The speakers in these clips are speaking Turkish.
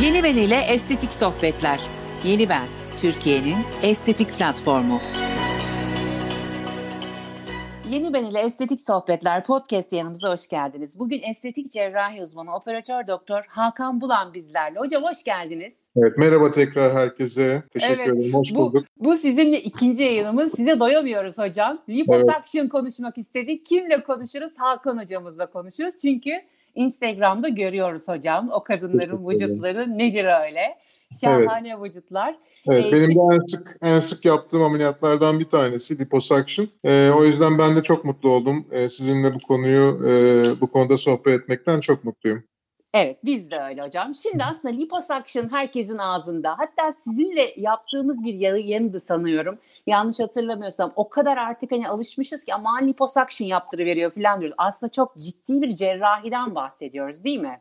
Yeni Ben ile Estetik Sohbetler. Yeni Ben, Türkiye'nin estetik platformu. Yeni Ben ile Estetik Sohbetler podcast yanımıza hoş geldiniz. Bugün estetik cerrahi uzmanı operatör doktor Hakan Bulan bizlerle. Hocam hoş geldiniz. Evet merhaba tekrar herkese. Teşekkür evet, ederim. Hoş bu, bulduk. Bu sizinle ikinci yayınımız. Size doyamıyoruz hocam. Liposuction evet. konuşmak istedik. Kimle konuşuruz? Hakan hocamızla konuşuruz. Çünkü Instagram'da görüyoruz hocam. O kadınların vücutları nedir öyle? Şahane evet. vücutlar. Evet, ee, benim de en sık en sık yaptığım ameliyatlardan bir tanesi liposuction. Ee, o yüzden ben de çok mutlu oldum. Ee, sizinle bu konuyu e, bu konuda sohbet etmekten çok mutluyum. Evet biz de öyle hocam. Şimdi aslında liposuction herkesin ağzında. Hatta sizinle yaptığımız bir yayındı sanıyorum. Yanlış hatırlamıyorsam. O kadar artık hani alışmışız ki aman liposuction yaptırıveriyor falan diyoruz. Aslında çok ciddi bir cerrahiden bahsediyoruz değil mi?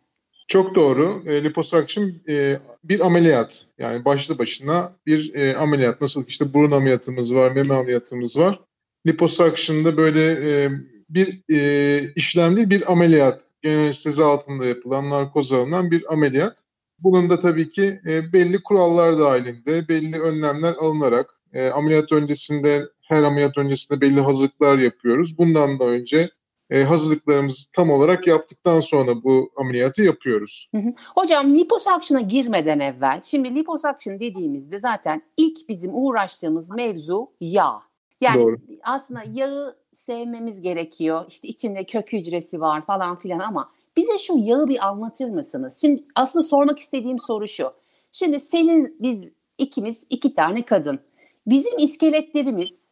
Çok doğru. E, liposuction e, bir ameliyat. Yani başlı başına bir e, ameliyat. Nasıl işte burun ameliyatımız var, meme ameliyatımız var. Liposuction'da böyle e, bir e, işlem değil, bir ameliyat. Genel anestezi altında yapılan, narkoz alınan bir ameliyat. Bunun da tabii ki e, belli kurallar dahilinde, belli önlemler alınarak e, ameliyat öncesinde, her ameliyat öncesinde belli hazırlıklar yapıyoruz. Bundan da önce e, hazırlıklarımızı tam olarak yaptıktan sonra bu ameliyatı yapıyoruz. Hı hı. Hocam liposuction'a girmeden evvel, şimdi liposuction dediğimizde zaten ilk bizim uğraştığımız mevzu yağ. Yani Doğru. aslında yağı sevmemiz gerekiyor. İşte içinde kök hücresi var falan filan ama bize şu yağı bir anlatır mısınız? Şimdi aslında sormak istediğim soru şu. Şimdi senin biz ikimiz iki tane kadın. Bizim iskeletlerimiz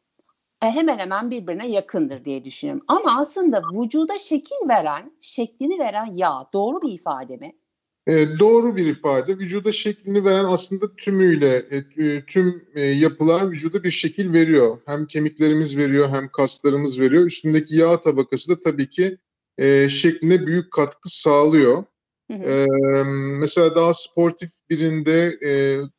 hemen hemen birbirine yakındır diye düşünüyorum. Ama aslında vücuda şekil veren, şeklini veren yağ doğru bir ifade mi? E, doğru bir ifade. Vücuda şeklini veren aslında tümüyle e, e, tüm e, yapılar vücuda bir şekil veriyor. Hem kemiklerimiz veriyor hem kaslarımız veriyor. Üstündeki yağ tabakası da tabii ki e, şekline büyük katkı sağlıyor. Ee, mesela daha sportif birinde e,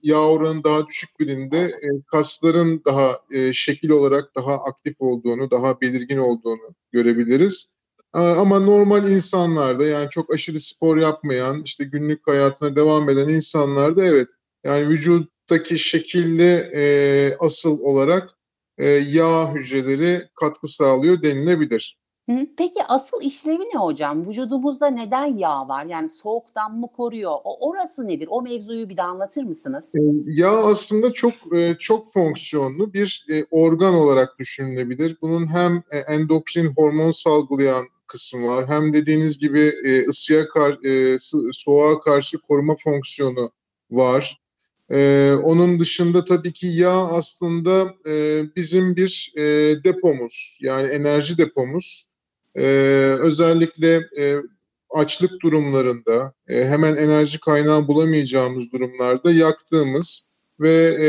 yağ oranı daha düşük birinde e, kasların daha e, şekil olarak daha aktif olduğunu, daha belirgin olduğunu görebiliriz. Ama normal insanlarda yani çok aşırı spor yapmayan, işte günlük hayatına devam eden insanlarda evet yani vücuttaki şekilli e, asıl olarak e, yağ hücreleri katkı sağlıyor denilebilir. Peki asıl işlevi ne hocam? Vücudumuzda neden yağ var? Yani soğuktan mı koruyor? O orası nedir? O mevzuyu bir de anlatır mısınız? Yağ aslında çok e, çok fonksiyonlu bir e, organ olarak düşünülebilir. Bunun hem e, endokrin hormon salgılayan kısmı var. Hem dediğiniz gibi ısıya kar, soğuğa karşı koruma fonksiyonu var. Ee, onun dışında tabii ki yağ aslında e, bizim bir e, depomuz yani enerji depomuz. E, özellikle e, açlık durumlarında, e, hemen enerji kaynağı bulamayacağımız durumlarda yaktığımız ve e,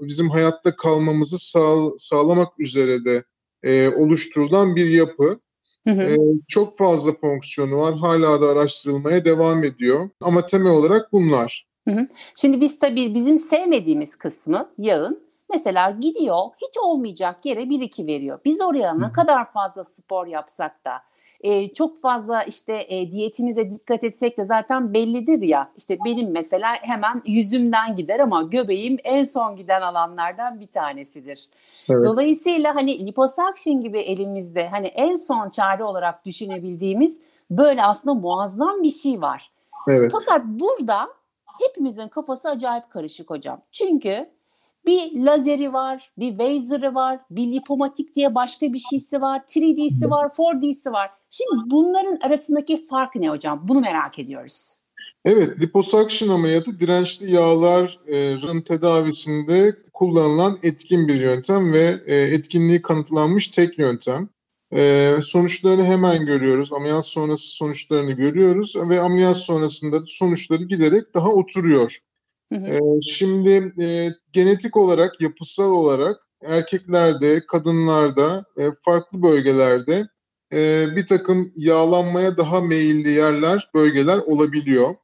bizim hayatta kalmamızı sağ, sağlamak üzere de e, oluşturulan bir yapı. Hı hı. E, çok fazla fonksiyonu var. Hala da araştırılmaya devam ediyor. Ama temel olarak bunlar. Hı hı. Şimdi biz tabii bizim sevmediğimiz kısmı yağın Mesela gidiyor hiç olmayacak yere bir iki veriyor. Biz oraya ne kadar fazla spor yapsak da e, çok fazla işte e, diyetimize dikkat etsek de zaten bellidir ya. İşte benim mesela hemen yüzümden gider ama göbeğim en son giden alanlardan bir tanesidir. Evet. Dolayısıyla hani liposuction gibi elimizde hani en son çare olarak düşünebildiğimiz böyle aslında muazzam bir şey var. Evet. Fakat burada hepimizin kafası acayip karışık hocam. Çünkü bir lazeri var, bir Razer'ı var, bir lipomatik diye başka bir şeysi var, 3D'si var, 4D'si var. Şimdi bunların arasındaki fark ne hocam? Bunu merak ediyoruz. Evet, liposuction ameliyatı dirençli yağların tedavisinde kullanılan etkin bir yöntem ve e, etkinliği kanıtlanmış tek yöntem. E, sonuçlarını hemen görüyoruz. Ameliyat sonrası sonuçlarını görüyoruz ve ameliyat sonrasında sonuçları giderek daha oturuyor. Hı şimdi e, genetik olarak, yapısal olarak erkeklerde, kadınlarda, e, farklı bölgelerde e, bir takım yağlanmaya daha meyilli yerler, bölgeler olabiliyor.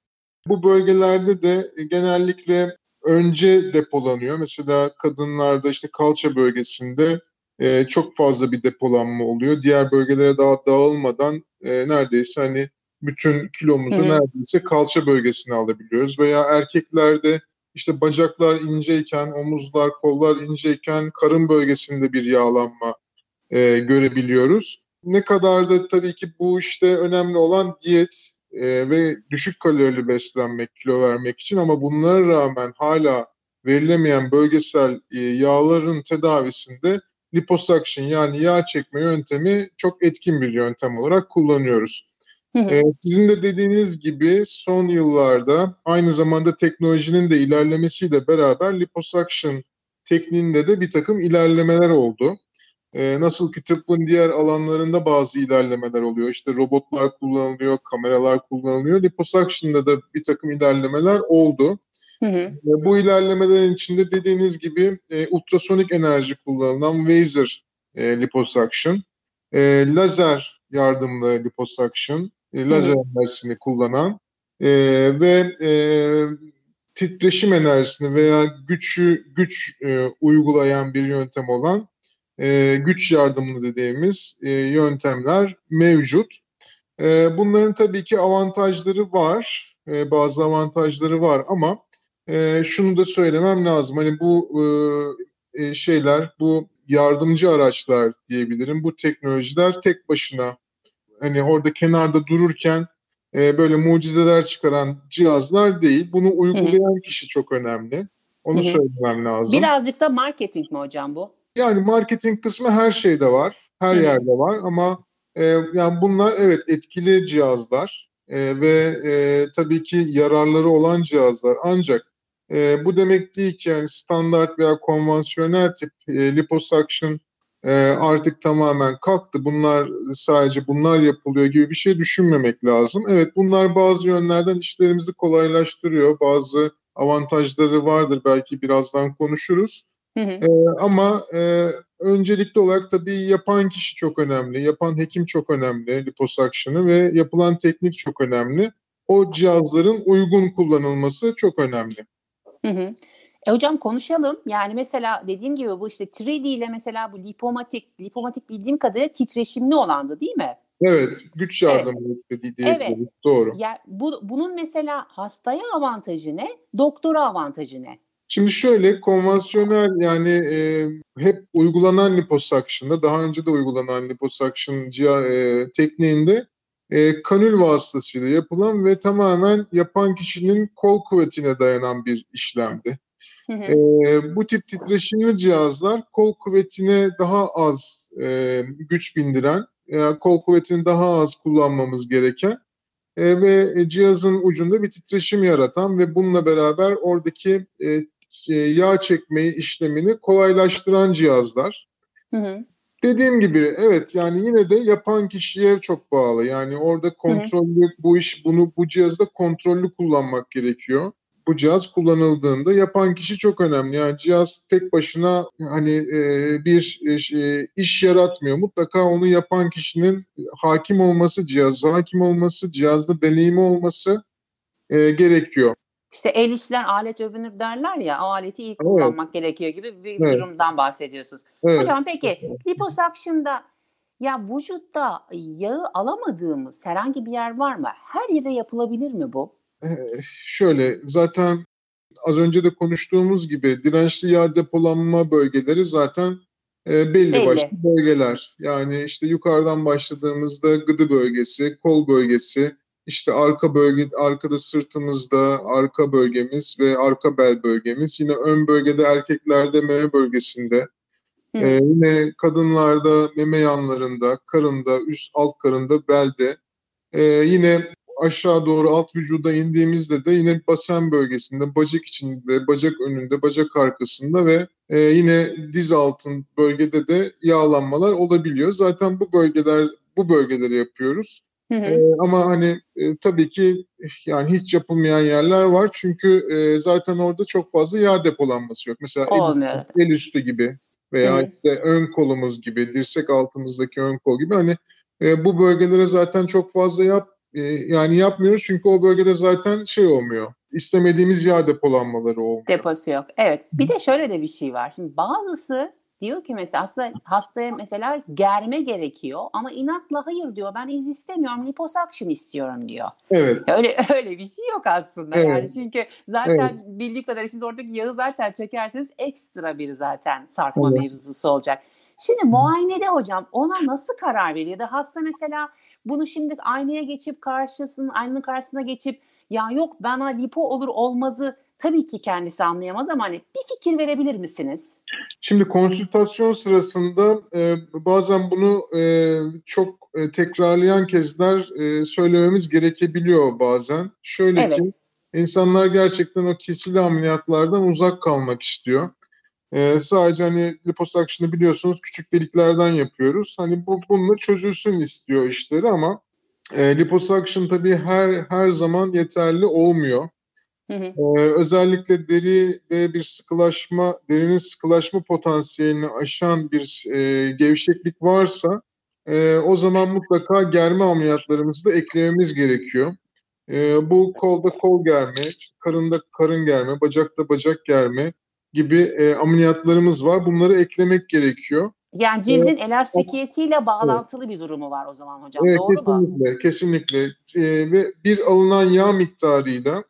Bu bölgelerde de genellikle önce depolanıyor. Mesela kadınlarda işte kalça bölgesinde e, çok fazla bir depolanma oluyor. Diğer bölgelere daha dağılmadan e, neredeyse hani bütün kilomuzu Hı-hı. neredeyse kalça bölgesine alabiliyoruz. Veya erkeklerde işte bacaklar inceyken, omuzlar, kollar inceyken karın bölgesinde bir yağlanma e, görebiliyoruz. Ne kadar da tabii ki bu işte önemli olan diyet e, ve düşük kalorili beslenmek, kilo vermek için ama bunlara rağmen hala verilemeyen bölgesel e, yağların tedavisinde liposuction yani yağ çekme yöntemi çok etkin bir yöntem olarak kullanıyoruz. Ee, sizin de dediğiniz gibi son yıllarda aynı zamanda teknolojinin de ilerlemesiyle beraber liposuction tekniğinde de bir takım ilerlemeler oldu. Ee, nasıl ki tıbbın diğer alanlarında bazı ilerlemeler oluyor. İşte robotlar kullanılıyor, kameralar kullanılıyor. Liposuction'da da bir takım ilerlemeler oldu. Hı hı. Bu ilerlemelerin içinde dediğiniz gibi e, ultrasonik enerji kullanılan Vaser e, liposuction, e, lazer yardımlı liposuction, e, lazer enerjisini kullanan e, ve e, titreşim enerjisini veya güçü güç e, uygulayan bir yöntem olan e, güç yardımlı dediğimiz e, yöntemler mevcut. E, bunların tabii ki avantajları var, e, bazı avantajları var ama e, şunu da söylemem lazım. Hani bu e, e, şeyler, bu yardımcı araçlar diyebilirim. Bu teknolojiler tek başına hani orada kenarda dururken e, böyle mucizeler çıkaran cihazlar değil. Bunu uygulayan Hı-hı. kişi çok önemli. Onu Hı-hı. söylemem lazım. Birazcık da marketing mi hocam bu? Yani marketing kısmı her şeyde var. Her Hı-hı. yerde var ama e, yani bunlar evet etkili cihazlar e, ve e, tabii ki yararları olan cihazlar. Ancak e, bu demek değil ki yani standart veya konvansiyonel tip e, liposuction e, artık tamamen kalktı. Bunlar sadece bunlar yapılıyor gibi bir şey düşünmemek lazım. Evet bunlar bazı yönlerden işlerimizi kolaylaştırıyor. Bazı avantajları vardır belki birazdan konuşuruz. Hı hı. E, ama e, öncelikli olarak tabii yapan kişi çok önemli. Yapan hekim çok önemli liposuction'ı ve yapılan teknik çok önemli. O cihazların uygun kullanılması çok önemli. Hı hı. E hocam konuşalım. Yani mesela dediğim gibi bu işte 3D ile mesela bu lipomatik, lipomatik bildiğim kadarıyla titreşimli olandı değil mi? Evet, güç yardımı evet. dediği evet. doğru. Ya bu, bunun mesela hastaya avantajı ne? Doktora avantajı ne? Şimdi şöyle konvansiyonel yani e, hep uygulanan liposuction'da daha önce de uygulanan liposuction e, tekniğinde e, kanül vasıtasıyla yapılan ve tamamen yapan kişinin kol kuvvetine dayanan bir işlemdi. E, bu tip titreşimli cihazlar kol kuvvetine daha az e, güç bindiren, yani kol kuvvetini daha az kullanmamız gereken e, ve cihazın ucunda bir titreşim yaratan ve bununla beraber oradaki e, yağ çekmeyi işlemini kolaylaştıran cihazlar. Hı hı. Dediğim gibi evet yani yine de yapan kişiye çok bağlı. Yani orada kontrollü hı hı. bu iş bunu bu cihazda kontrollü kullanmak gerekiyor bu cihaz kullanıldığında yapan kişi çok önemli. Yani cihaz tek başına hani e, bir e, iş yaratmıyor. Mutlaka onu yapan kişinin hakim olması, cihaz hakim olması, cihazda deneyimi olması e, gerekiyor. İşte el işler alet övünür derler ya o aleti iyi kullanmak evet. gerekiyor gibi bir evet. durumdan bahsediyorsunuz. Evet. Hocam peki liposuction'da ya vücutta yağı alamadığımız herhangi bir yer var mı? Her yere yapılabilir mi bu? Şöyle zaten az önce de konuştuğumuz gibi dirençli yağ depolanma bölgeleri zaten e, belli, belli başlı bölgeler. Yani işte yukarıdan başladığımızda gıdı bölgesi, kol bölgesi, işte arka bölge, arkada sırtımızda arka bölgemiz ve arka bel bölgemiz. Yine ön bölgede erkeklerde meme bölgesinde. Ee, yine kadınlarda meme yanlarında, karında, üst alt karında, belde. Ee, yine aşağı doğru alt vücuda indiğimizde de yine basen bölgesinde, bacak içinde, bacak önünde, bacak arkasında ve e, yine diz altın bölgede de yağlanmalar olabiliyor. Zaten bu bölgeler bu bölgeleri yapıyoruz. Hı hı. E, ama hani e, tabii ki yani hiç yapılmayan yerler var çünkü e, zaten orada çok fazla yağ depolanması yok. Mesela el, el üstü gibi veya hı. işte ön kolumuz gibi, dirsek altımızdaki ön kol gibi hani e, bu bölgelere zaten çok fazla yap ee, yani yapmıyoruz çünkü o bölgede zaten şey olmuyor. İstemediğimiz yağ depolanmaları olmuyor. Deposu yok. Evet. Bir de şöyle de bir şey var. Şimdi bazısı Diyor ki mesela aslında hastaya mesela germe gerekiyor ama inatla hayır diyor ben iz istemiyorum liposuction istiyorum diyor. Evet. Öyle öyle bir şey yok aslında evet. yani çünkü zaten evet. bildiği kadar siz oradaki yağı zaten çekerseniz ekstra bir zaten sarkma evet. mevzusu olacak. Şimdi muayenede hocam ona nasıl karar veriyor? Da hasta mesela bunu şimdi aynaya geçip karşısının aynanın karşısına geçip ya yok bana lipo olur olmazı tabii ki kendisi anlayamaz ama hani bir fikir verebilir misiniz? Şimdi konsültasyon sırasında e, bazen bunu e, çok e, tekrarlayan kezder e, söylememiz gerekebiliyor bazen. Şöyle evet. ki insanlar gerçekten o kesili ameliyatlardan uzak kalmak istiyor. E, sadece hani liposakşını biliyorsunuz küçük deliklerden yapıyoruz. Hani bu bununla çözülsün istiyor işleri ama e, liposuction tabii her her zaman yeterli olmuyor. Hı hı. Ee, özellikle deride bir sıkılaşma, derinin sıkılaşma potansiyelini aşan bir e, gevşeklik varsa e, o zaman mutlaka germe ameliyatlarımızı da eklememiz gerekiyor. E, bu kolda kol germe, işte karında karın germe, bacakta bacak germe gibi e, ameliyatlarımız var. Bunları eklemek gerekiyor. Yani cildin evet. elastikiyetiyle bağlantılı evet. bir durumu var o zaman hocam. Evet, Doğru kesinlikle, mu? Kesinlikle. Ee, ve bir alınan yağ miktarıyla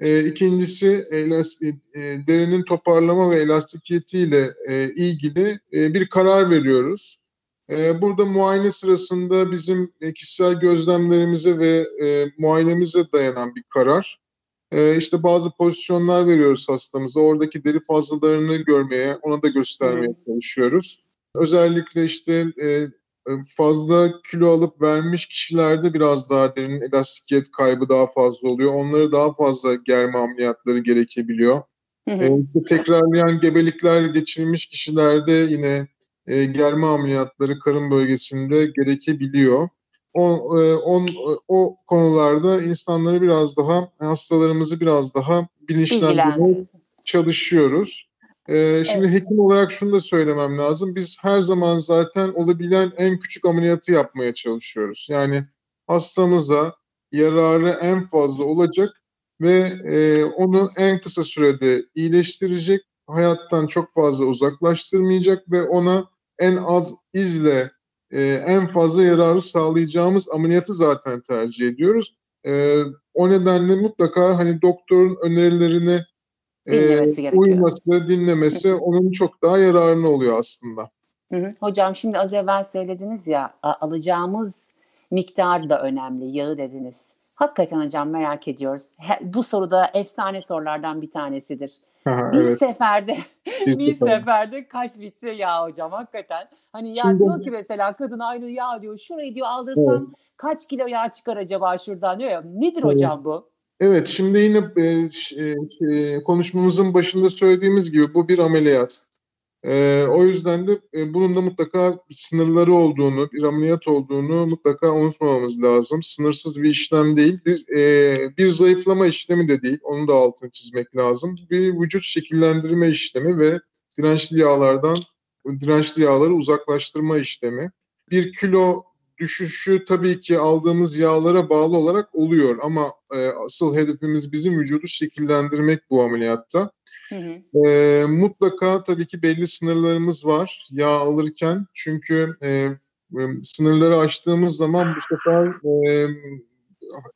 e, ikincisi elastik, e, derinin toparlama ve elastikiyetiyle e, ilgili e, bir karar veriyoruz. E, burada muayene sırasında bizim e, kişisel gözlemlerimize ve e, muayenemize dayanan bir karar. E, işte bazı pozisyonlar veriyoruz hastamıza. Oradaki deri fazlalarını görmeye, ona da göstermeye hmm. çalışıyoruz. Özellikle işte e, fazla kilo alıp vermiş kişilerde biraz daha derin elastikiyet kaybı daha fazla oluyor. Onlara daha fazla germe ameliyatları gerekebiliyor. Hı hı. E, tekrarlayan gebelikler geçirmiş kişilerde yine e, germe ameliyatları karın bölgesinde gerekebiliyor. O, e, on, o konularda insanları biraz daha, hastalarımızı biraz daha bilinçlendirmeye çalışıyoruz. Ee, şimdi evet. hekim olarak şunu da söylemem lazım. Biz her zaman zaten olabilen en küçük ameliyatı yapmaya çalışıyoruz. Yani hastamıza yararı en fazla olacak ve e, onu en kısa sürede iyileştirecek, hayattan çok fazla uzaklaştırmayacak ve ona en az izle e, en fazla yararı sağlayacağımız ameliyatı zaten tercih ediyoruz. E, o nedenle mutlaka hani doktorun önerilerini dinlemesi e. Uyması, dinlemesi onun çok daha yararına oluyor aslında. Hı hı. Hocam şimdi az evvel söylediniz ya alacağımız miktar da önemli. Yağı dediniz. Hakikaten hocam merak ediyoruz. bu soruda efsane sorulardan bir tanesidir. Bir evet. seferde bir, bir seferde kaç litre yağ hocam hakikaten. Hani ya Şimdi, diyor ki mesela kadın aynı yağ diyor şurayı diyor aldırsam evet. kaç kilo yağ çıkar acaba şuradan diyor ya. Nedir evet. hocam bu? Evet, şimdi yine e, e, konuşmamızın başında söylediğimiz gibi bu bir ameliyat. E, o yüzden de e, bunun da mutlaka sınırları olduğunu, bir ameliyat olduğunu mutlaka unutmamamız lazım. Sınırsız bir işlem değil, bir, e, bir zayıflama işlemi de değil, onu da altını çizmek lazım. Bir vücut şekillendirme işlemi ve dirençli yağlardan, dirençli yağları uzaklaştırma işlemi. Bir kilo düşüşü tabii ki aldığımız yağlara bağlı olarak oluyor ama e, asıl hedefimiz bizim vücudu şekillendirmek bu ameliyatta. Hı hı. E, mutlaka tabii ki belli sınırlarımız var yağ alırken çünkü e, e sınırları aştığımız zaman bu sefer e,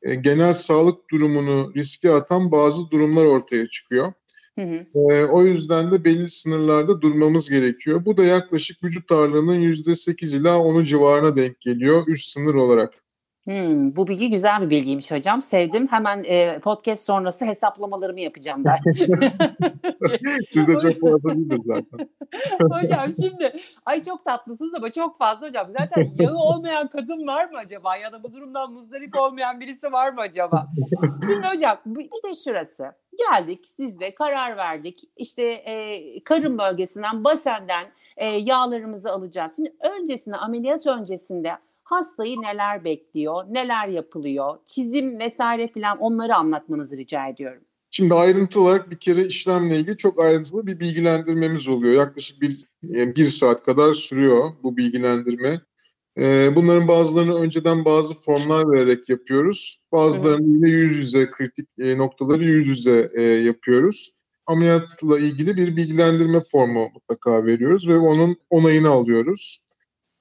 e, genel sağlık durumunu riske atan bazı durumlar ortaya çıkıyor. Hı hı. E, o yüzden de belli sınırlarda durmamız gerekiyor. Bu da yaklaşık vücut ağırlığının %8 ila 10'u civarına denk geliyor üst sınır olarak. Hmm, bu bilgi güzel bir bilgiymiş hocam. Sevdim. Hemen e, podcast sonrası hesaplamalarımı yapacağım ben. Siz de çok fazla değildir zaten. hocam şimdi ay çok tatlısınız ama çok fazla hocam. Zaten yağı olmayan kadın var mı acaba? Ya da bu durumdan muzdarip olmayan birisi var mı acaba? Şimdi hocam bir de şurası. Geldik sizle karar verdik. İşte e, karın bölgesinden, basenden e, yağlarımızı alacağız. Şimdi öncesinde ameliyat öncesinde hastayı neler bekliyor, neler yapılıyor, çizim vesaire filan onları anlatmanızı rica ediyorum. Şimdi ayrıntı olarak bir kere işlemle ilgili çok ayrıntılı bir bilgilendirmemiz oluyor. Yaklaşık bir, yani bir saat kadar sürüyor bu bilgilendirme. Ee, bunların bazılarını önceden bazı formlar vererek yapıyoruz. Bazılarını yine yüz yüze kritik e, noktaları yüz yüze e, yapıyoruz. ameliyatla ilgili bir bilgilendirme formu mutlaka veriyoruz ve onun onayını alıyoruz.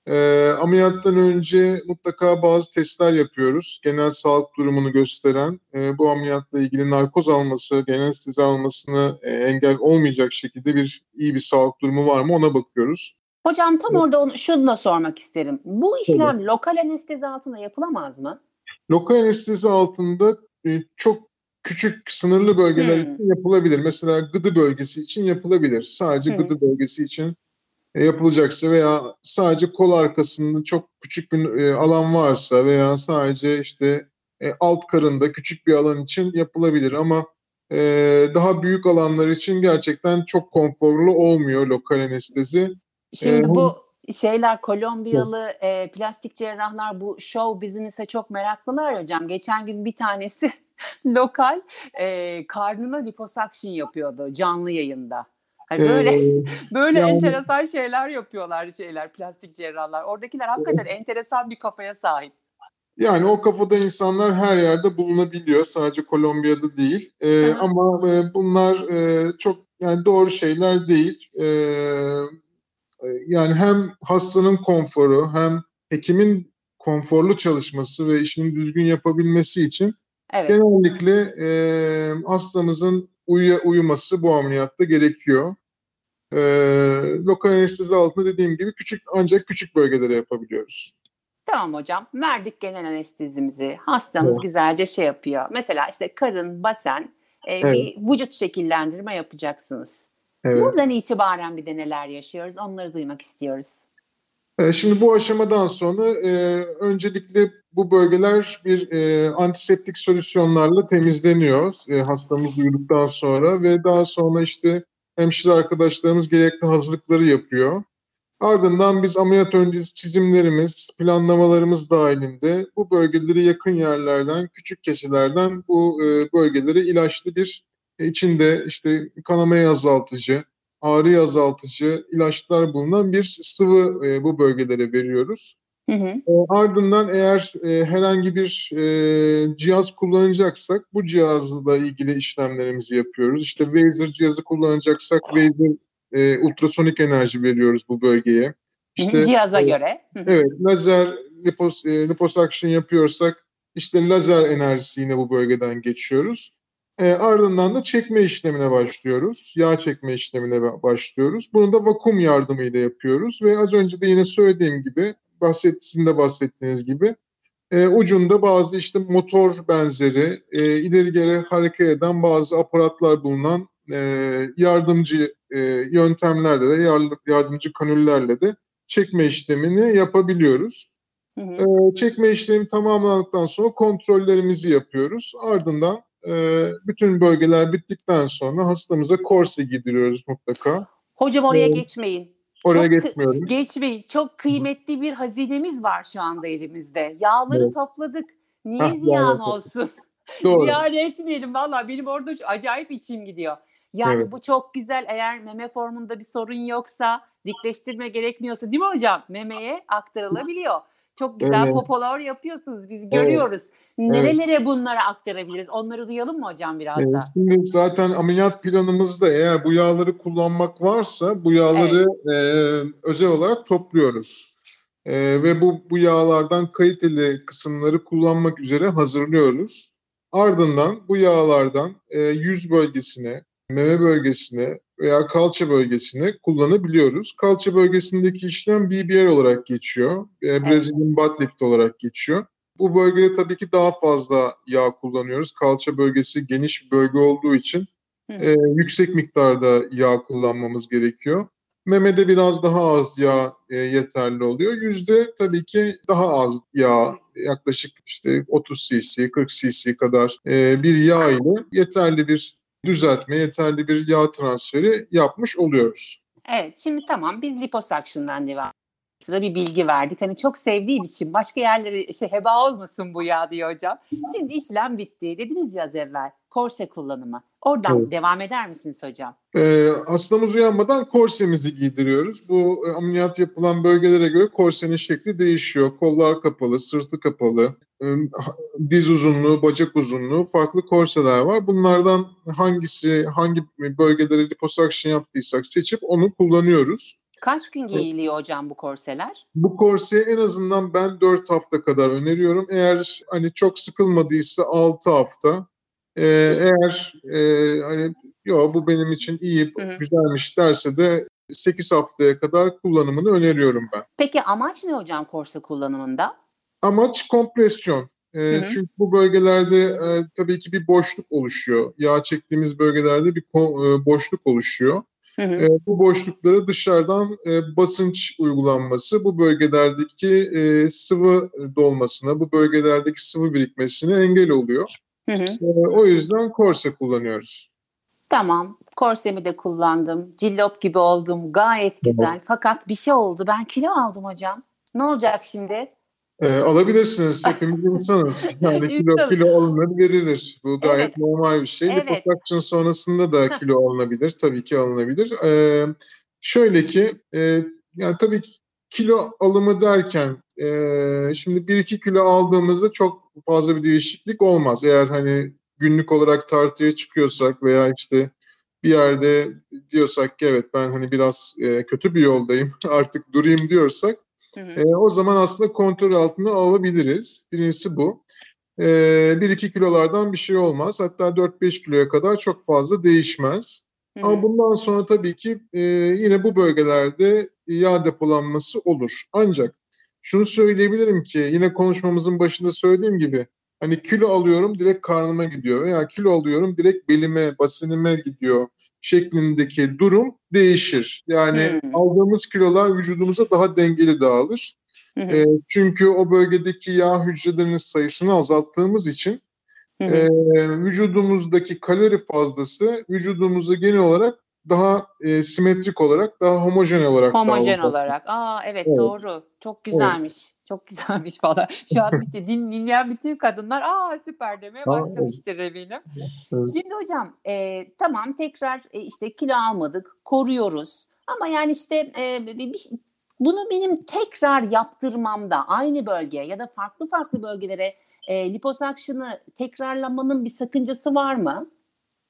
E, ameliyattan önce mutlaka bazı testler yapıyoruz. Genel sağlık durumunu gösteren, e, bu ameliyatla ilgili narkoz alması, genel anestezi almasını e, engel olmayacak şekilde bir iyi bir sağlık durumu var mı ona bakıyoruz. Hocam tam evet. orada onu, şunu da sormak isterim. Bu işlem evet. lokal anestezi altında yapılamaz mı? Lokal anestezi altında e, çok küçük sınırlı bölgeler hmm. için yapılabilir. Mesela gıdı bölgesi için yapılabilir. Sadece hmm. gıdı bölgesi için yapılacaksa veya sadece kol arkasında çok küçük bir e, alan varsa veya sadece işte e, alt karında küçük bir alan için yapılabilir ama e, daha büyük alanlar için gerçekten çok konforlu olmuyor lokal anestezi. Şimdi ee, bu şeyler Kolombiyalı e, plastik cerrahlar bu show business'e çok meraklılar hocam. Geçen gün bir tanesi lokal e, karnına liposuction yapıyordu canlı yayında. Hani böyle ee, böyle yani, enteresan şeyler yapıyorlar şeyler plastik cerrahlar. Oradakiler hakikaten evet. enteresan bir kafaya sahip. Yani o kafada insanlar her yerde bulunabiliyor. Sadece Kolombiya'da değil. Ee, ama e, bunlar e, çok yani doğru şeyler değil. E, yani hem hastanın konforu hem hekimin konforlu çalışması ve işini düzgün yapabilmesi için evet. genellikle e, hastamızın uyu, uyuması bu ameliyatta gerekiyor. E, lokal anestezi altında dediğim gibi küçük ancak küçük bölgelere yapabiliyoruz. Tamam hocam. Verdik genel anestezimizi. Hastamız evet. güzelce şey yapıyor. Mesela işte karın, basen e, evet. bir vücut şekillendirme yapacaksınız. Evet. Buradan itibaren bir de neler yaşıyoruz onları duymak istiyoruz. E, şimdi bu aşamadan sonra e, öncelikle bu bölgeler bir e, antiseptik solüsyonlarla temizleniyor e, hastamız uyuduktan sonra ve daha sonra işte hemşire arkadaşlarımız gerekli hazırlıkları yapıyor. Ardından biz ameliyat öncesi çizimlerimiz, planlamalarımız dahilinde bu bölgeleri yakın yerlerden, küçük kesilerden bu e, bölgeleri ilaçlı bir e, içinde işte kanamayı azaltıcı, ağrı azaltıcı ilaçlar bulunan bir sıvı e, bu bölgelere veriyoruz. Hı hı. E, ardından eğer e, herhangi bir e, cihaz kullanacaksak bu cihazla ilgili işlemlerimizi yapıyoruz. İşte Wazer cihazı kullanacaksak Wazer e, ultrasonik enerji veriyoruz bu bölgeye. İşte, Cihaza e, göre. Hı hı. Evet, lazer lipos, e, liposuction yapıyorsak işte lazer enerjisi yine bu bölgeden geçiyoruz. E, ardından da çekme işlemine başlıyoruz. Yağ çekme işlemine başlıyoruz. Bunu da vakum yardımıyla yapıyoruz ve az önce de yine söylediğim gibi bahset, sizin de bahsettiğiniz gibi e, ucunda bazı işte motor benzeri e, ileri geri hareket eden bazı aparatlar bulunan e, yardımcı e, yöntemlerle de yardımcı kanüllerle de çekme işlemini yapabiliyoruz. Hı hı. E, çekme işlemi tamamlandıktan sonra kontrollerimizi yapıyoruz. Ardından e, bütün bölgeler bittikten sonra hastamıza korse giydiriyoruz mutlaka. Hocam oraya ee, geçmeyin. Oraya çok, geçmiyorum. Geçmeyin. Çok kıymetli bir hazinemiz var şu anda elimizde. Yağları evet. topladık. Niye Heh, ziyan olsun? Doğru. ziyan etmeyelim. Valla benim orada acayip içim gidiyor. Yani evet. bu çok güzel. Eğer meme formunda bir sorun yoksa, dikleştirme gerekmiyorsa değil mi hocam? Memeye aktarılabiliyor. Çok güzel evet. popolar yapıyorsunuz. Biz görüyoruz. Evet. Nerelere evet. bunları aktarabiliriz? Onları duyalım mı hocam biraz evet. da? Şimdi zaten ameliyat planımızda eğer bu yağları kullanmak varsa bu yağları evet. e, özel olarak topluyoruz. E, ve bu, bu yağlardan kaliteli kısımları kullanmak üzere hazırlıyoruz. Ardından bu yağlardan e, yüz bölgesine, meme bölgesine veya kalça bölgesine kullanabiliyoruz. Kalça bölgesindeki işlem BBL olarak geçiyor. E, Brazilian butt lift olarak geçiyor. Bu bölgede tabii ki daha fazla yağ kullanıyoruz. Kalça bölgesi geniş bir bölge olduğu için e, yüksek miktarda yağ kullanmamız gerekiyor. Memede biraz daha az yağ e, yeterli oluyor. Yüzde tabii ki daha az yağ, yaklaşık işte 30 cc, 40 cc kadar e, bir yağ ile yeterli bir düzeltme, yeterli bir yağ transferi yapmış oluyoruz. Evet, şimdi tamam biz liposuction'dan devam sıra bir bilgi verdik. Hani çok sevdiğim için başka yerlere şey heba olmasın bu yağ diyor hocam. Şimdi işlem bitti. Dediniz ya az evvel. Korse kullanımı. Oradan evet. devam eder misiniz hocam? Ee, hastamız uyanmadan korsemizi giydiriyoruz. Bu e, ameliyat yapılan bölgelere göre korsenin şekli değişiyor. Kollar kapalı, sırtı kapalı, e, diz uzunluğu, bacak uzunluğu farklı korseler var. Bunlardan hangisi, hangi bölgelere liposuction yaptıysak seçip onu kullanıyoruz. Kaç gün giyiliyor hocam bu korseler? Bu korseyi en azından ben 4 hafta kadar öneriyorum. Eğer hani çok sıkılmadıysa 6 hafta. Ee, eğer e, hani yo bu benim için iyi, hı hı. güzelmiş derse de 8 haftaya kadar kullanımını öneriyorum ben. Peki amaç ne hocam korse kullanımında? Amaç kompresyon. E, hı hı. Çünkü bu bölgelerde e, tabii ki bir boşluk oluşuyor. Yağ çektiğimiz bölgelerde bir ko- e, boşluk oluşuyor. Hı hı. E, bu boşluklara dışarıdan e, basınç uygulanması bu bölgelerdeki e, sıvı dolmasına, bu bölgelerdeki sıvı birikmesine engel oluyor. Hı hı. E, o yüzden korse kullanıyoruz. Tamam, korsemi de kullandım. Cillop gibi oldum. Gayet güzel. Tamam. Fakat bir şey oldu. Ben kilo aldım hocam. Ne olacak şimdi? E, alabilirsiniz. Hepimiz insanız. Yani kilo, kilo alınır verilir. Bu gayet evet. normal bir şey. Evet. Liposuction sonrasında da kilo alınabilir. Tabii ki alınabilir. E, şöyle ki e, yani tabii ki kilo alımı derken e, şimdi 1-2 kilo aldığımızda çok fazla bir değişiklik olmaz. Eğer hani günlük olarak tartıya çıkıyorsak veya işte bir yerde diyorsak ki evet ben hani biraz e, kötü bir yoldayım artık durayım diyorsak E, o zaman aslında kontrol altına alabiliriz. Birincisi bu. E, 1-2 kilolardan bir şey olmaz. Hatta 4-5 kiloya kadar çok fazla değişmez. Hı hı. Ama bundan sonra tabii ki e, yine bu bölgelerde yağ depolanması olur. Ancak şunu söyleyebilirim ki yine konuşmamızın başında söylediğim gibi hani kilo alıyorum direkt karnıma gidiyor veya kilo alıyorum direkt belime, basinime gidiyor şeklindeki durum değişir. Yani hmm. aldığımız kilolar vücudumuza daha dengeli dağılır. Hmm. E, çünkü o bölgedeki yağ hücrelerinin sayısını azalttığımız için e, vücudumuzdaki kalori fazlası vücudumuza genel olarak daha e, simetrik olarak, daha homojen olarak. Homojen olarak. Aa evet, evet doğru. Çok güzelmiş. Evet. Çok güzelmiş falan. Şu an bitti. Din, dinleyen bütün kadınlar aa süper demeye başlamıştır eminim. Evet. Şimdi hocam e, tamam tekrar e, işte kilo almadık, koruyoruz. Ama yani işte e, bir, bir, bunu benim tekrar yaptırmamda aynı bölgeye ya da farklı farklı bölgelere e, liposuction'ı tekrarlamanın bir sakıncası var mı?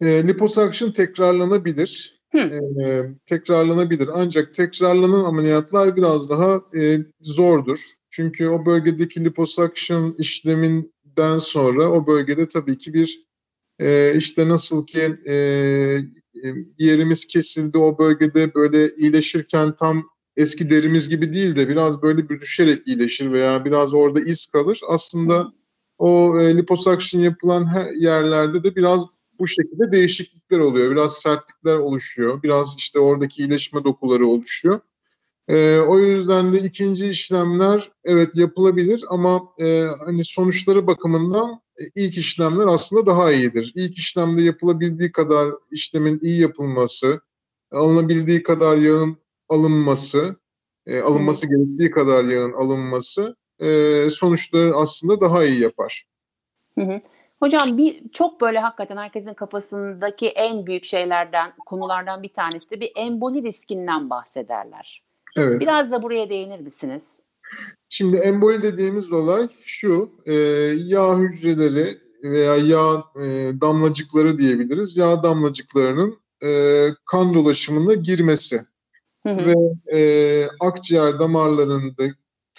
E, liposuction tekrarlanabilir. E, tekrarlanabilir. Ancak tekrarlanan ameliyatlar biraz daha e, zordur. Çünkü o bölgedeki liposuction işleminden sonra o bölgede tabii ki bir e, işte nasıl ki e, yerimiz kesildi o bölgede böyle iyileşirken tam eski derimiz gibi değil de biraz böyle büzüşerek iyileşir veya biraz orada iz kalır. Aslında o e, liposuction yapılan her yerlerde de biraz bu şekilde değişiklikler oluyor. Biraz sertlikler oluşuyor. Biraz işte oradaki iyileşme dokuları oluşuyor. E, o yüzden de ikinci işlemler evet yapılabilir ama e, hani sonuçları bakımından e, ilk işlemler aslında daha iyidir. İlk işlemde yapılabildiği kadar işlemin iyi yapılması, alınabildiği kadar yağın alınması, e, alınması gerektiği kadar yağın alınması e, sonuçları aslında daha iyi yapar. Hı hı. Hocam bir çok böyle hakikaten herkesin kafasındaki en büyük şeylerden, konulardan bir tanesi de bir emboli riskinden bahsederler. Evet. Biraz da buraya değinir misiniz? Şimdi emboli dediğimiz olay şu, e, yağ hücreleri veya yağ e, damlacıkları diyebiliriz. Yağ damlacıklarının e, kan dolaşımına girmesi hı hı. ve e, akciğer damarlarında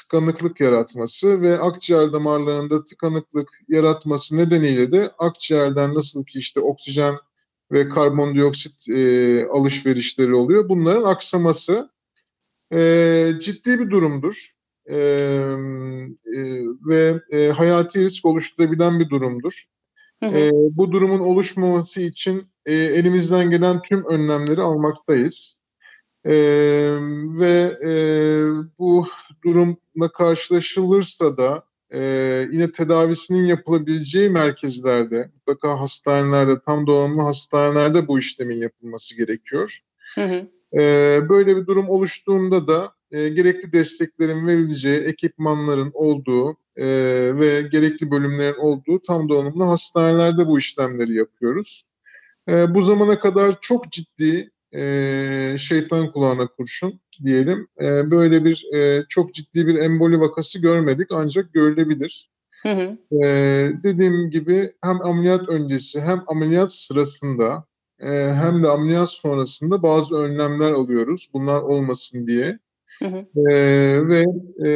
tıkanıklık yaratması ve akciğer damarlarında tıkanıklık yaratması nedeniyle de akciğerden nasıl ki işte oksijen ve karbondioksit e, alışverişleri oluyor. Bunların aksaması e, ciddi bir durumdur e, e, ve e, hayati risk oluşturabilen bir durumdur. Hı hı. E, bu durumun oluşmaması için e, elimizden gelen tüm önlemleri almaktayız. E, ve e, bu durumla karşılaşılırsa da e, yine tedavisinin yapılabileceği merkezlerde, mutlaka hastanelerde, tam donanımlı hastanelerde bu işlemin yapılması gerekiyor. Hı hı. E, böyle bir durum oluştuğunda da e, gerekli desteklerin verileceği, ekipmanların olduğu e, ve gerekli bölümlerin olduğu tam donanımlı hastanelerde bu işlemleri yapıyoruz. E, bu zamana kadar çok ciddi e, şeytan kulağına kurşun diyelim. E, böyle bir e, çok ciddi bir emboli vakası görmedik ancak görülebilir. Hı hı. E, dediğim gibi hem ameliyat öncesi hem ameliyat sırasında e, hem de ameliyat sonrasında bazı önlemler alıyoruz. Bunlar olmasın diye. Hı hı. E, ve e,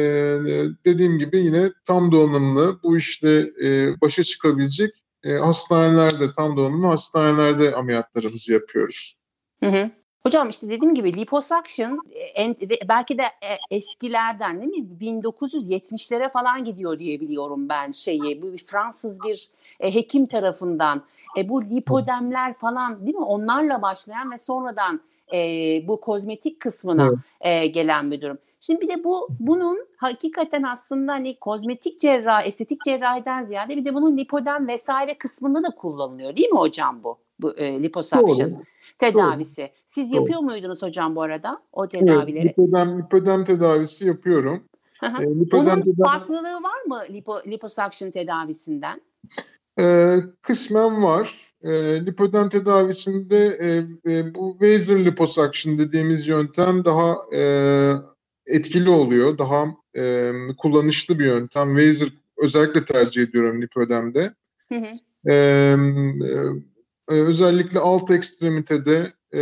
dediğim gibi yine tam donanımlı bu işte e, başa çıkabilecek e, hastanelerde tam donanımlı hastanelerde ameliyatlarımızı yapıyoruz. Hı hı. Hocam işte dediğim gibi liposuction en, belki de e, eskilerden değil mi 1970'lere falan gidiyor diye biliyorum ben şeyi bu bir Fransız bir e, hekim tarafından e, bu lipodemler falan değil mi onlarla başlayan ve sonradan e, bu kozmetik kısmına e, gelen bir durum. Şimdi bir de bu bunun hakikaten aslında hani kozmetik cerrahi, estetik cerrahiden ziyade bir de bunun lipodem vesaire kısmında da kullanılıyor değil mi hocam bu? Bu e, liposuction. Doğru tedavisi. Doğru. Siz Doğru. yapıyor muydunuz hocam bu arada o tedavileri? Evet, lipödem, lipödem tedavisi yapıyorum. e, lipödem Bunun tedavi... farklılığı var mı lipo, liposuction tedavisinden? E, kısmen var. E, lipödem tedavisinde e, e, bu laser liposuction dediğimiz yöntem daha e, etkili oluyor. Daha e, kullanışlı bir yöntem. Laser özellikle tercih ediyorum lipödemde. Hı hı. E, e, özellikle alt ekstremitede e,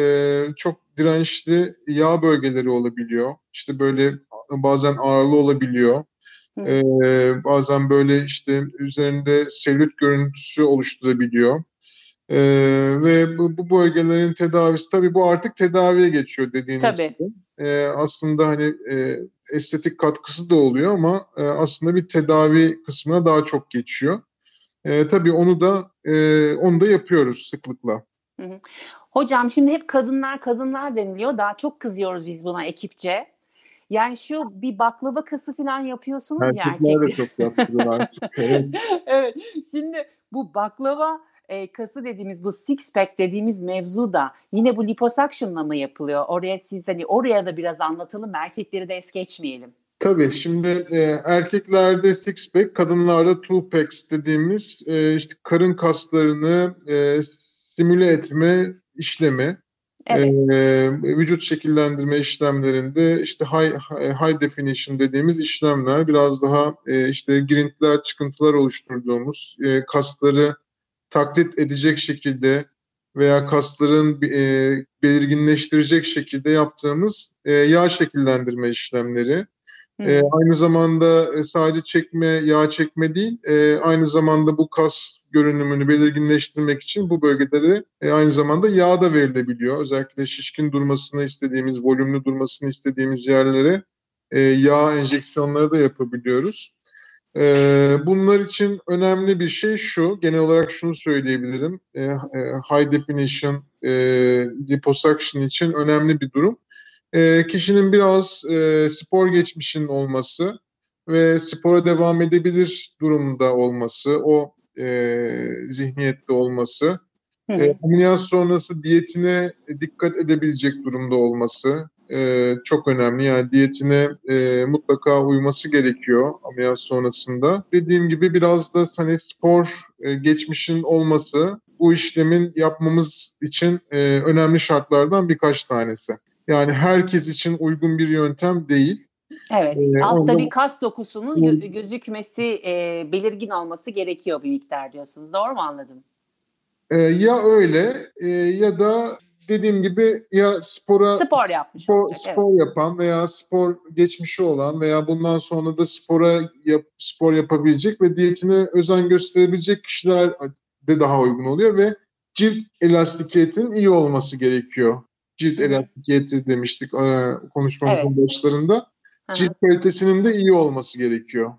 çok dirençli yağ bölgeleri olabiliyor. İşte böyle bazen ağırlı olabiliyor. E, bazen böyle işte üzerinde selülit görüntüsü oluşturabiliyor. E, ve bu, bu bölgelerin tedavisi tabii bu artık tedaviye geçiyor dediğiniz tabii. gibi. E, aslında hani e, estetik katkısı da oluyor ama e, aslında bir tedavi kısmına daha çok geçiyor. E, tabii onu da e, onu da yapıyoruz sıklıkla. Hı hı. Hocam şimdi hep kadınlar kadınlar deniliyor. Daha çok kızıyoruz biz buna ekipçe. Yani şu bir baklava kası falan yapıyorsunuz Erkekler ya erkekler. de çok yaptılar artık. Evet. evet. Şimdi bu baklava e, kası dediğimiz bu six pack dediğimiz mevzu da yine bu liposuction'la mı yapılıyor? Oraya siz hani oraya da biraz anlatalım. Erkekleri de es geçmeyelim. Tabii şimdi e, erkeklerde six pack, kadınlarda two packs dediğimiz e, işte karın kaslarını e, simüle etme işlemi. Evet. E, vücut şekillendirme işlemlerinde işte high, high definition dediğimiz işlemler biraz daha e, işte girintiler, çıkıntılar oluşturduğumuz e, kasları taklit edecek şekilde veya kasların e, belirginleştirecek şekilde yaptığımız e, yağ şekillendirme işlemleri. E, aynı zamanda sadece çekme, yağ çekme değil, e, aynı zamanda bu kas görünümünü belirginleştirmek için bu bölgeleri e, aynı zamanda yağ da verilebiliyor. Özellikle şişkin durmasını istediğimiz, volümlü durmasını istediğimiz yerlere e, yağ enjeksiyonları da yapabiliyoruz. E, bunlar için önemli bir şey şu, genel olarak şunu söyleyebilirim. E, e, high definition e, liposuction için önemli bir durum e, kişinin biraz e, spor geçmişinin olması ve spora devam edebilir durumda olması, o e, zihniyette olması, e, ameliyat sonrası diyetine dikkat edebilecek durumda olması e, çok önemli. Yani diyetine e, mutlaka uyması gerekiyor ameliyat sonrasında. Dediğim gibi biraz da hani spor e, geçmişin olması bu işlemin yapmamız için e, önemli şartlardan birkaç tanesi. Yani herkes için uygun bir yöntem değil. Evet. Ee, Altta onda... bir kas dokusunun gö- gözükmesi, e, belirgin olması gerekiyor bir miktar diyorsunuz. Doğru mu anladım? Ee, ya öyle e, ya da dediğim gibi ya spora spor yapmış spor, olacak, spor evet. yapan veya spor geçmişi olan veya bundan sonra da spora yap, spor yapabilecek ve diyetine özen gösterebilecek kişiler de daha uygun oluyor ve cilt elastikiyetinin iyi olması gerekiyor cilt elastikiyeti demiştik e, konuşmamızın evet. başlarında. Cilt kalitesinin de iyi olması gerekiyor.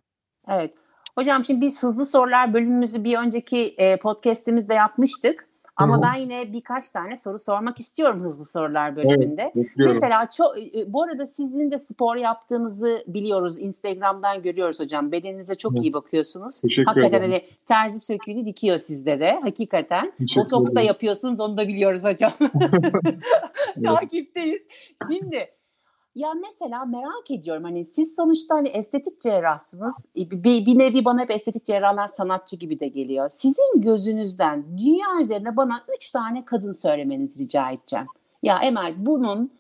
Evet. Hocam şimdi biz hızlı sorular bölümümüzü bir önceki e, podcast'imizde yapmıştık. Ama Hı-hı. ben yine birkaç tane soru sormak istiyorum hızlı sorular bölümünde. Evet, Mesela çok e, bu arada sizin de spor yaptığınızı biliyoruz. Instagram'dan görüyoruz hocam. Bedeninize çok evet. iyi bakıyorsunuz. Teşekkür Hakikaten ederim. hani terzi söküğünü dikiyor sizde de. Hakikaten. Botoks da yapıyorsunuz onu da biliyoruz hocam. Takipteyiz. Şimdi Ya mesela merak ediyorum hani siz sonuçta hani estetik cerrahsınız. E, bir, bir nevi bana hep estetik cerrahlar sanatçı gibi de geliyor. Sizin gözünüzden dünya üzerine bana üç tane kadın söylemenizi rica edeceğim. Ya Emel bunun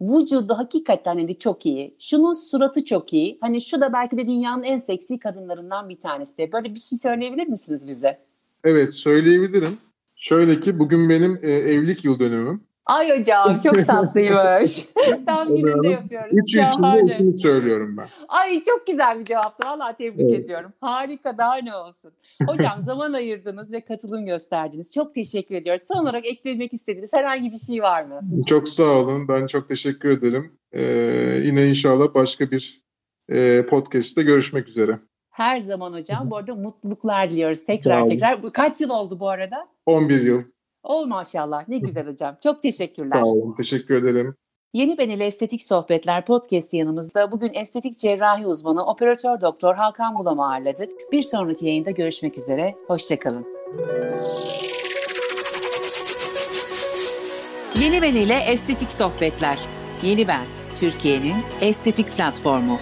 vücudu hakikaten hani çok iyi. Şunun suratı çok iyi. Hani şu da belki de dünyanın en seksi kadınlarından bir tanesi diye. Böyle bir şey söyleyebilir misiniz bize? Evet söyleyebilirim. Şöyle ki bugün benim e, evlilik yıl dönümüm. Ay hocam çok tatlıymış. Tam gününde yapıyoruz. Üç Şahane. üçünü söylüyorum ben. Ay çok güzel bir cevaptı. Valla tebrik evet. ediyorum. Harika daha ne olsun. Hocam zaman ayırdınız ve katılım gösterdiniz. Çok teşekkür ediyoruz. Son olarak eklemek istediğiniz herhangi bir şey var mı? Çok sağ olun. Ben çok teşekkür ederim. Ee, yine inşallah başka bir e, podcast'te görüşmek üzere. Her zaman hocam. Bu arada mutluluklar diliyoruz tekrar tekrar. Kaç yıl oldu bu arada? 11 yıl. Oh maşallah ne güzel hocam. Çok teşekkürler. Sağ olun. Teşekkür ederim. Yeni Ben ile Estetik Sohbetler podcast yanımızda bugün estetik cerrahi uzmanı operatör doktor Hakan Bulam'ı ağırladık. Bir sonraki yayında görüşmek üzere. Hoşçakalın. Yeni Ben ile Estetik Sohbetler. Yeni Ben, Türkiye'nin estetik platformu.